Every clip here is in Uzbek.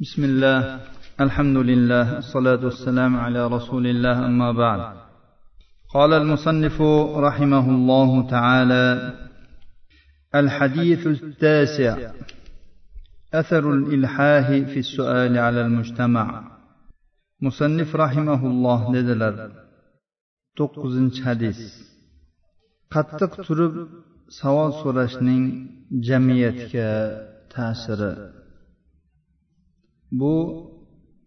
بسم الله الحمد لله الصلاة والسلام على رسول الله أما بعد قال المصنف رحمه الله تعالى الحديث التاسع أثر الإلحاه في السؤال على المجتمع مصنف رحمه الله dedilar to'qqizinchi hadis qattiq turib savol so'rashning jamiyatga ta'siri bu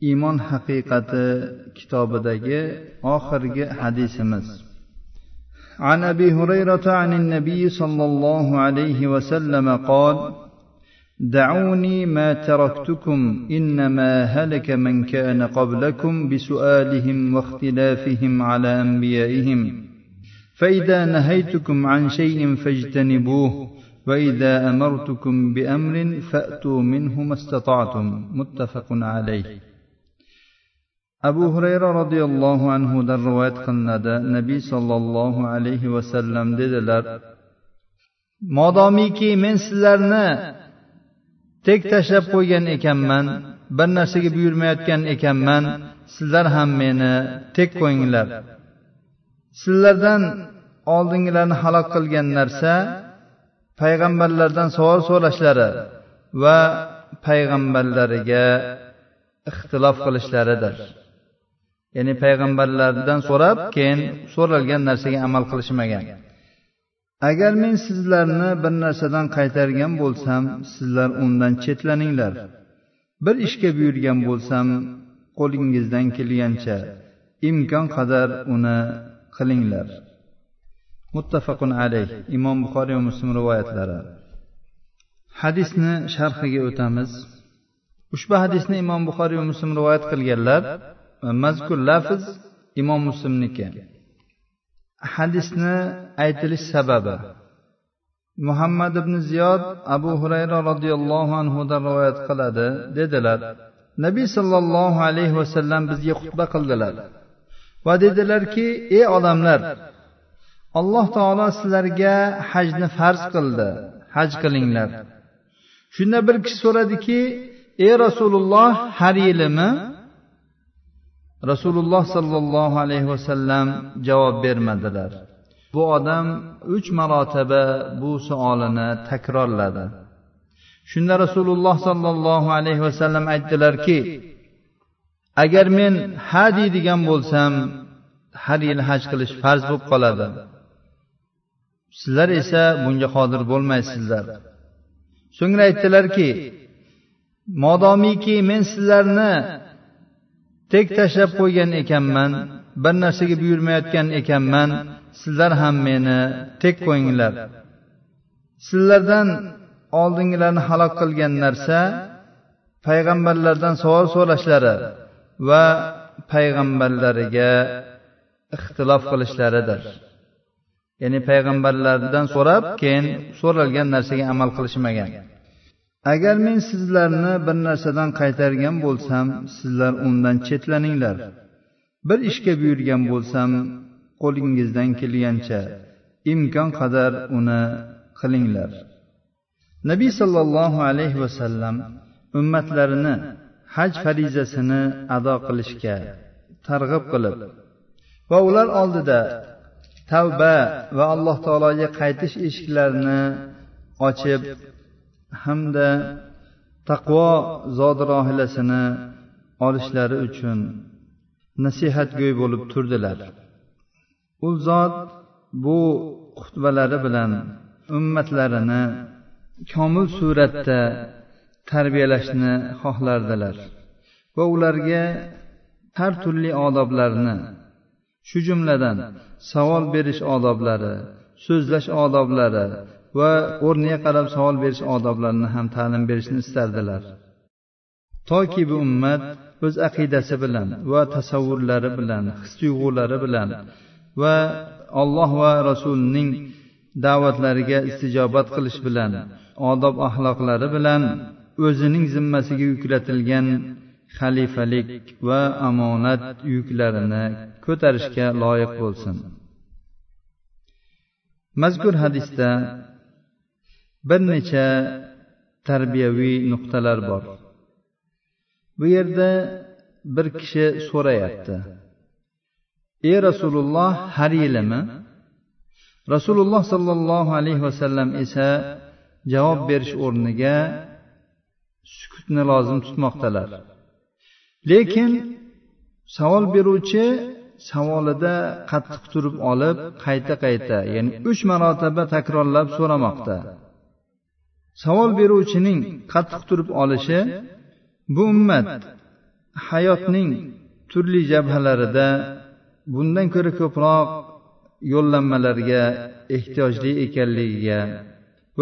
iymon haqiqati kitobidagi oxirgi hadisimiz عن ابي هريره عن النبي صلى الله عليه وسلم قال دعوني ما تركتكم انما هلك من كان قبلكم بسؤالهم واختلافهم على انبيائهم فاذا نهيتكم عن شيء فاجتنبوه واذا امرتكم بامر فاتوا منه ما استطعتم متفق عليه abu hurayra roziyallohu anhudan rivoyat qilinadi nabiy sollallohu alayhi vasallam dedilar modomiki men sizlarni tek tashlab qo'ygan ekanman bir narsaga buyurmayotgan ekanman sizlar ham meni tek qo'yinglar sizlardan oldingilarni halok qilgan narsa payg'ambarlardan savol so'rashlari va payg'ambarlariga ixtilof qilishlaridir. Ya'ni payg'ambarlardan so'rab keyin so'ralgan narsaga amal qilishmagan. Agar men sizlarni bir narsadan qaytargan bo'lsam sizlar undan chetlaninglar. Bir ishga buyurgan bo'lsam qo'lingizdan kelgancha imkon qadar uni qilinglar. Muttafaqun alayh imom buxoriy va muslim rivoyatlari. Hadisni sharhiga o'tamiz. Ushbu hadisni imom buxoriy va muslim rivoyat qilganlar mazkur lafz imom muslimniki. Hadisni aytilish sababi. Muhammad ibn ziyod abu hurayra roziyallohu anhudan rivoyat qiladi dedilar. Nabiy sollallohu alayhi vasallam bizga xutba qildilar va dedilarki ey odamlar alloh taolo sizlarga hajni farz qildi. Haj qilinglar. Shunda bir kishi so'radiki ey rasululloh har yilimi? Rasululloh sollallohu alayhi vasallam javob bermadilar. Bu odam uch marotaba bu savolini takrorladi. Shunda rasululloh sollallohu alayhi vasallam aytdilarki agar men ha deydigan bo'lsam har yil haj qilish farz bo'lib qoladi. Sizlar esa bunga qodir bo'lmaysizlar. So'ngra aytdilarki modomiki men sizlarni tek tashlab qo'ygan ekanman bir narsaga buyurmayotgan ekanman sizlar ham meni tek qo'yinglar. Sizlardan oldingilarni halok qilgan narsa payg'ambarlardan savol so'rashlari va payg'ambarlariga ixtilof qilishlaridir. Ya'ni payg'ambarlardan so'rab keyin so'ralgan narsaga amal qilishmagan. Agar men sizlarni bir narsadan qaytargan bo'lsam sizlar undan chetlaninglar. Bir ishga buyurgan bo'lsam qo'lingizdan kelgancha imkon qadar uni qilinglar. Nabiy sollallohu alayhi vasallam ummatlarini haj farizasini ado qilishga targ'ib qilib va ular oldida tavba va alloh taologa qaytish eshiklarini ochib hamda taqvo zodi rohilasini olishlari uchun nasihatgo'y bo'lib turdilar. U zot bu xutbalari bilan ummatlarini komil suratda tarbiyalashni xohlardilar va ularga har turli odoblarni shu jumladan savol berish odoblari so'zlash odoblari va o'rniga qarab savol berish odoblarini ham ta'lim berishni istardilar. Toki bu ummat o'z aqidasi bilan va tasavvurlari bilan his tuyg'ulari bilan va alloh va rasulining da'vatlariga istijobat qilish bilan odob axloqlari bilan o'zining zimmasiga yuklatilgan xalifalik va omonat yuklarini ko'tarishga loyiq bo'lsin. Mazkur hadisda bir necha tarbiyaviy nuqtalar bor. Bu yerda bir kishi so'rayapti. Ey rasululloh har yilimi? Rasululloh sollallohu alayhi vasallam esa javob berish o'rniga sukutni lozim tutmoqdalar. Lekin savol beruvchi savolida qattiq turib olib qayta qayta ya'ni uch marotaba takrorlab so'ramoqda. savol beruvchining qattiq turib olishi bu ummat hayotning turli jabhalarida bundan ko'ra ko'proq yo'llanmalarga ehtiyojli ekanligiga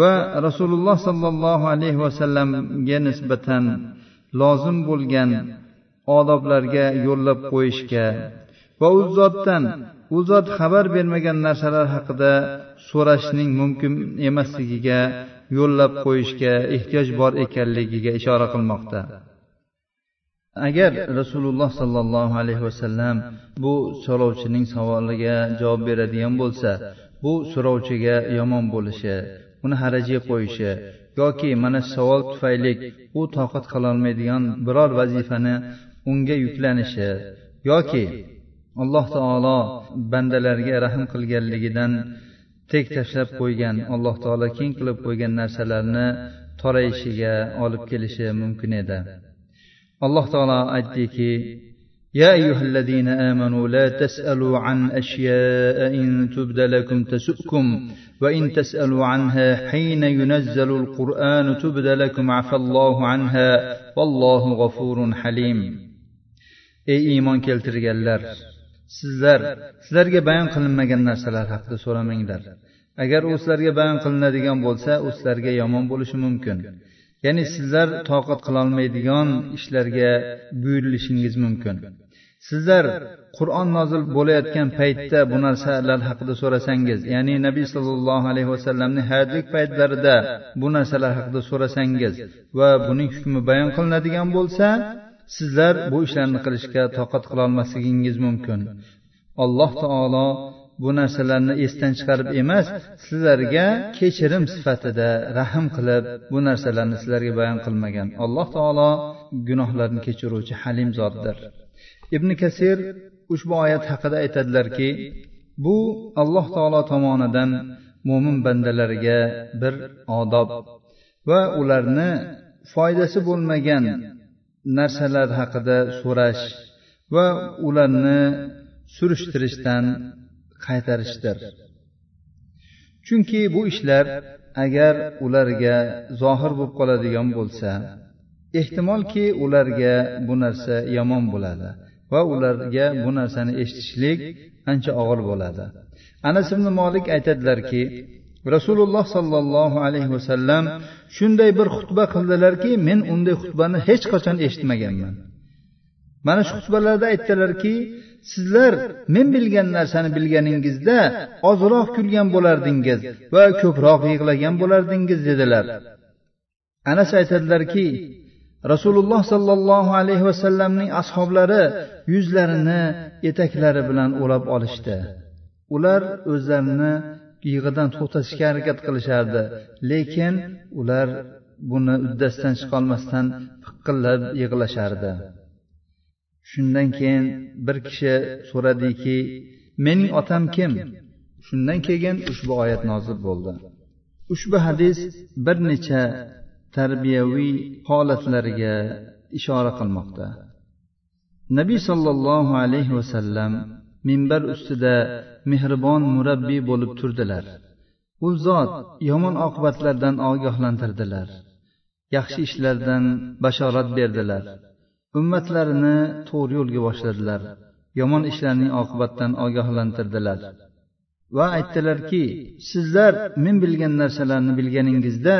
va rasululloh sollallohu alayhi vasallamga nisbatan lozim bo'lgan odoblarga yo'llab qo'yishga va u zotdan u zot xabar bermagan narsalar haqida so'rashning mumkin emasligiga yo'llab qo'yishga ehtiyoj bor ekanligiga ishora qilmoqda. Agar rasululloh sollallohu alayhi vasallam bu so'rovchining savoliga javob beradigan bo'lsa bu so'rovchiga yomon bo'lishi uni harajiga qo'yishi yoki mana shu savol tufayli u toqat qilolmaydigan biror vazifani unga yuklanishi yoki alloh taolo bandalarga rahm qilganligidan tek tashlab qo'ygan alloh taolo keng qilib qo'ygan narsalarni torayishiga olib kelishi mumkin edi alloh taolo aytdiki يا أيها الذين آمنوا لا تسألوا عن أشياء إن تبد لكم تسؤكم وإن تسألوا عنها حين ينزل القرآن تبد لكم عفى الله عنها والله غفور حليم ey iymon keltirganlar sizlar sizlarga bayon qilinmagan narsalar haqida so'ramanglar. Agar u sizlarga bayon qilinadigan bo'lsa u sizlarga yomon bo'lishi mumkin. Ya'ni sizlar toqat qilolmaydigan ishlarga buyurilishingiz mumkin. Sizlar qur'on nozil bo'layotgan paytda bu narsalar haqida so'rasangiz ya'ni nabiy sollallohu alayhi vasallamning hayotlik paytlarida bu narsalar haqida so'rasangiz va buning hukmi bayon qilinadigan bo'lsa sizlar bu ishlarni qilishga toqat qilolmasligingiz mumkin. Alloh taolo bu narsalarni esdan chiqarib emas sizlarga kechirim sifatida rahm qilib bu narsalarni sizlarga bayon qilmagan. Alloh taolo gunohlarni kechiruvchi halim zotdir. Ibn kasir ushbu oyat haqida aytadilarki bu alloh taolo tomonidan mo'min bandalariga bir odob va ularni foydasi bo'lmagan narsalar haqida so'rash va ularni surishtirishdan qaytarishdir. Chunki bu ishlar agar ularga zohir bo'lib qoladigan bo'lsa ehtimolki ularga bu narsa yomon bo'ladi va ularga bu narsani eshitishlik ancha og'ir bo'ladi. Anas ibn molik aytadilarki rasululloh sollallohu alayhi vasallam shunday bir xutba qildilarki men unday xutbani hech qachon eshitmaganman. Mana shu xutbalarda aytdilarki sizlar men bilgan narsani bilganingizda ozroq kulgan bo'lardingiz va ko'proq yig'lagan bo'lardingiz dedilar. Anas aytadilarki rasululloh sollallohu alayhi vasallamning ashoblari yuzlarini etaklari bilan o'rab olishdi. Ular o'zlarini yig'idan to'xtatishga harakat qilishardi. Lekin ular buni uddasidan chiqolmasdan piqillab yig'lashardi. Shundan keyin bir kishi so'radiki mening otam kim? Shundan keyin ushbu oyat nozil bo'ldi. Ushbu hadis bir necha tarbiyaviy holatlarga ishora qilmoqda. Nabiy sollallohu alayhi vasallam minbar ustida mehribon murabbiy bo'lib turdilar. U zot yomon oqibatlardan ogohlantirdilar. Yaxshi ishlardan bashorat berdilar. Ummatlarini to'g'ri yo'lga boshladilar. Yomon ishlarning oqibatidan ogohlantirdilar. Va aytdilarki sizlar men bilgan narsalarni bilganingizda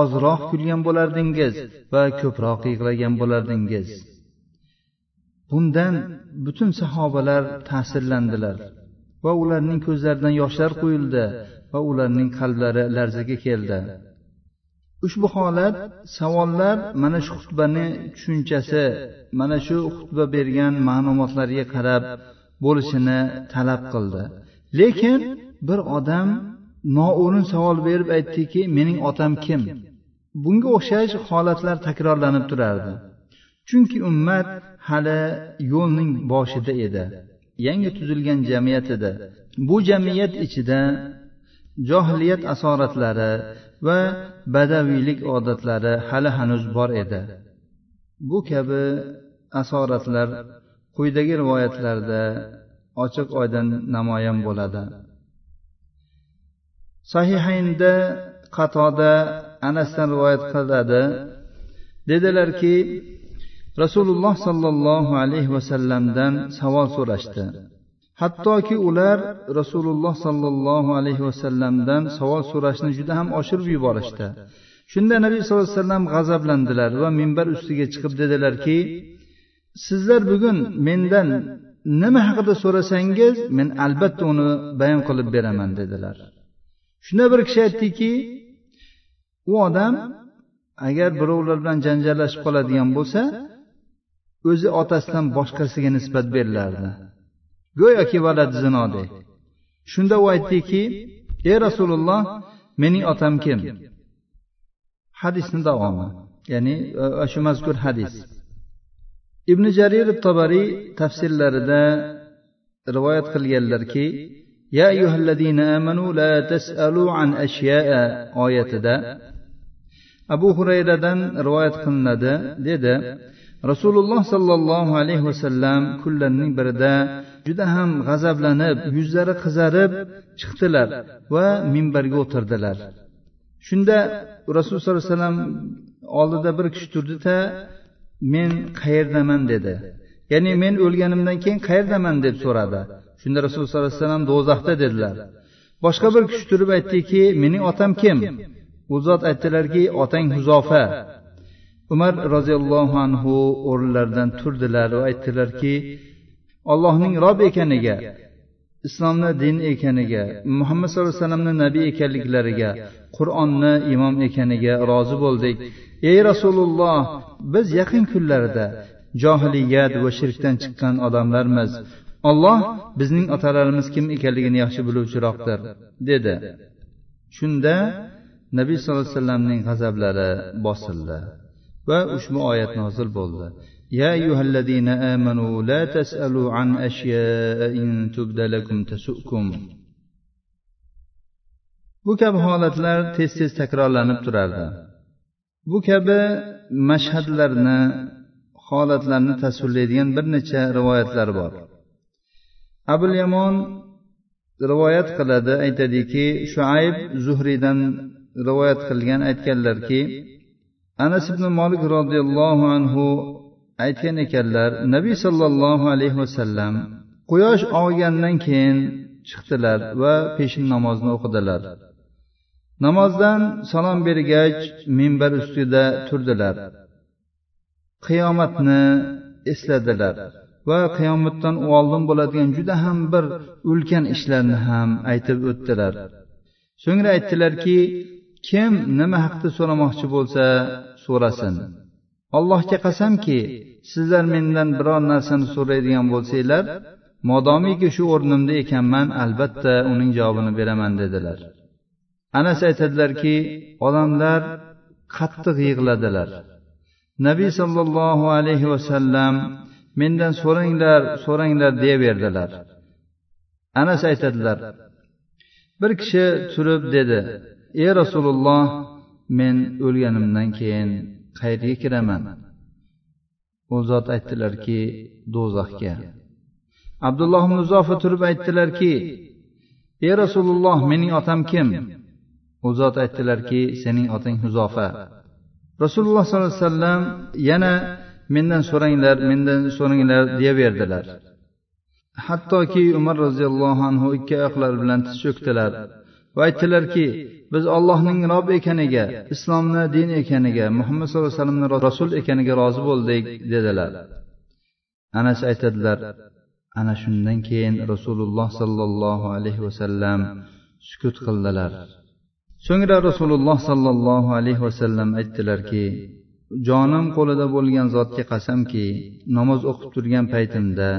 ozroq kulgan bo'lardingiz va ko'proq yig'lagan bo'lardingiz. Bundan butun sahobalar ta'sirlandilar. Va ularning ko'zlaridan yoshlar quyildi va ularning qalblari larzaga keldi. Ushbu holat savollar mana shu xutbani tushunchasi mana shu xutba bergan ma'lumotlarga qarab bo'lishini talab qildi. Lekin bir odam noo'rin savol berib aytdiki mening otam kim? Bunga o'xshash holatlar takrorlanib turardi. Chunki ummat hali yo'lning boshida edi. Yangi tuzilgan jamiyat edi. Bu jamiyat ichida johiliyat asoratlari va badaviylik odatlari hali hanuz bor edi. Bu kabi asoratlar quyidagi rivoyatlarda ochiq oydin namoyon bo'ladi. Sahihaynda qatoda anasdan rivoyat qiladi. Dedilarki rasululloh sollallohu alayhi vasallamdan savol so'rashdi. Hattoki ular rasululloh sollallohu alayhi vasallamdan savol so'rashni juda ham oshirib yuborishdi. Shunda nabiy sallallohu alayhi vasallam g'azablandilar va minbar ustiga chiqib dedilarki sizlar bugun mendan nima haqida so'rasangiz men albatta uni bayon qilib beraman dedilar. Shunda bir kishi aytdiki u odam agar birovlar bilan janjallashib qoladigan bo'lsa o'zi otasidan boshqasiga nisbat berilardi. Go'yoki valad zinodek shunda u aytdiki ey rasululloh mening otam kim? Hadisni davomi ya'ni e, shu mazkur hadis. Ibn jarir tobariy tafsirlarida rivoyat qilganlarki ya ayyuhallazina amanu la tasalu an ashya'a oyatida abu hurayradan rivoyat qilinadi dedi rasululloh sollallohu alayhi vasallam kunlarning birida juda ham g'azablanib yuzlari qizarib chiqdilar va minbarga o'tirdilar. Shunda rasululloh sollallohu alayhi vasallam oldida bir kishi turdida men qayerdaman? dedi. Ya'ni men o'lganimdan keyin qayerdaman? deb so'radi. Shunda rasululloh sollallohu alayhi vasallam do'zaxda dedilar. Boshqa bir kishi turib aytdiki mening otam kim? U zot aytdilarki otang huzofa. Umar roziyallohu anhu o'rinlaridan turdilar va aytdilarki allohning rob ekaniga islomni din ekaniga muhammad sallallohu alayhi vasallamni nabiy ekanliklariga qur'onni imom ekaniga rozi bo'ldik. Ey rasululloh biz yaqin kunlarda johiliyat va shirkdan chiqqan odamlarmiz. Olloh bizning otalarimiz kim ekanligini yaxshi biluvchiroqdir dedi. Shunda nabiy sallallohu alayhi vasallamning g'azablari bosildi. va ushbu oyat nozil bo'ldi يا أيها الذين آمنوا لا تسألوا عن أشياء إن تبد لكم تسؤكم bu kabi holatlar tez tez takrorlanib turardi bu kabi mashhadlarni holatlarni tasvirlaydigan bir necha rivoyatlar bor abul yamon rivoyat qiladi aytadiki shuayb zuhriydan rivoyat qilgan aytganlarki anas ibn molik roziyallohu anhu aytgan ekanlar nabiy sollallohu alayhi vasallam quyosh og'gandan keyin chiqdilar va peshin namozni o'qidilar. Namozdan salom bergach minbar ustida turdilar. Qiyomatni esladilar va qiyomatdan oldin bo'ladigan juda ham bir ulkan ishlarni ham aytib o'tdilar. So'ngra aytdilarki kim nima haqda so'ramoqchi bo'lsa so'rasin. Allohga qasamki sizlar mendan biror narsani so'raydigan bo'lsanglar modomiki shu o'rnimda ekanman albatta uning javobini beraman dedilar. Anas aytadilarki odamlar qattiq yig'ladilar. Nabiy sollallohu alayhi vasallam mendan so'ranglar so'ranglar deyaverdilar anas aytadilar. Bir kishi turib dedi ey rasululloh men o'lganimdan keyin qayerga kiraman? U zot aytdilarki do'zaxga. Abdulloh muzofa turib aytdilarki ey rasululloh mening otam kim? U zot aytdilarki sening otang huzofa. Rasululloh sollallohu alayhi vasallam yana mendan so'ranglar mendan so'ranglar deyaverdilar. Hattoki umar roziyallohu anhu ikki oyoqlari bilan tiz cho'kdilar. Va aytdilarki biz ollohning rob ekaniga islomni din ekaniga muhammad sallallohu alayhi vasallamni rasul ekaniga rozi bo'ldik dedilar. Anas aytadilar ana shundan keyin rasululloh sollallohu alayhi vasallam sukut qildilar. So'ngra rasululloh sollallohu alayhi vasallam aytdilarki jonim qo'lida bo'lgan zotga qasamki namoz o'qib turgan paytimda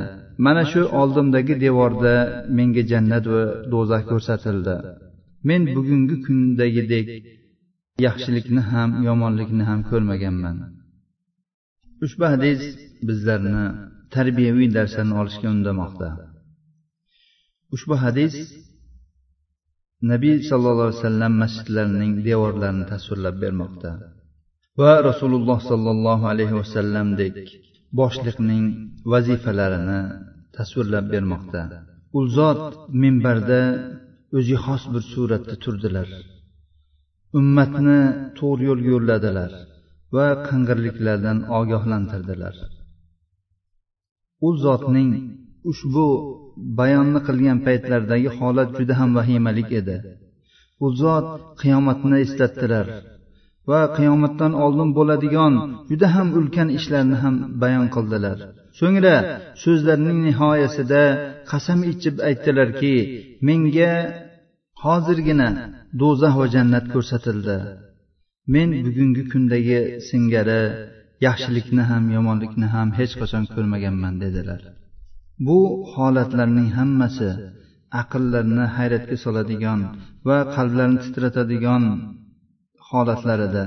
mana shu oldimdagi devorda menga jannat va do'zax ko'rsatildi. Men bugungi kundagidek yaxshilikni ham yomonlikni ham ko'rmaganman. Ushbu hadis bizlarni tarbiyaviy darslarni olishga undamoqda. Ushbu hadis nabiy sollallohu alayhi vasallam masjidlarining devorlarini tasvirlab bermoqda. Va rasululloh sollallohu alayhi vasallamdek boshliqning vazifalarini tasvirlab bermoqda. U zot minbarda o'ziga xos bir suratda turdilar. Ummatni to'g'ri yo'lga yo'lladilar va qing'irliklardan ogohlantirdilar. U zotning ushbu bayonni qilgan paytlaridagi holat juda ham vahimalik edi. U zot qiyomatni eslatdilar va qiyomatdan oldin bo'ladigan juda ham ulkan ishlarni ham bayon qildilar. So'ngra so'zlarining nihoyasida qasam ichib aytdilarki menga hozirgina do'zax va jannat ko'rsatildi. Men bugungi kundagi singari yaxshilikni ham yomonlikni ham hech qachon ko'rmaganman dedilar. Bu holatlarning hammasi aqllarni hayratga soladigan va qalblarni titratadigan holatlar edi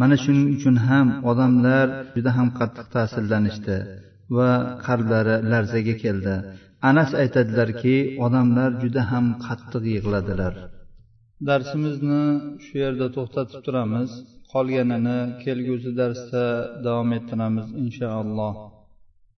mana shuning uchun ham odamlar juda ham qattiq ta'sirlanishdi va qalblari larzaga keldi. Anas aytadilarki odamlar juda ham qattiq yig'ladilar. Darsimizni shu yerda to'xtatib turamiz. Qolganini kelgusi darsda davom ettiramiz inshaalloh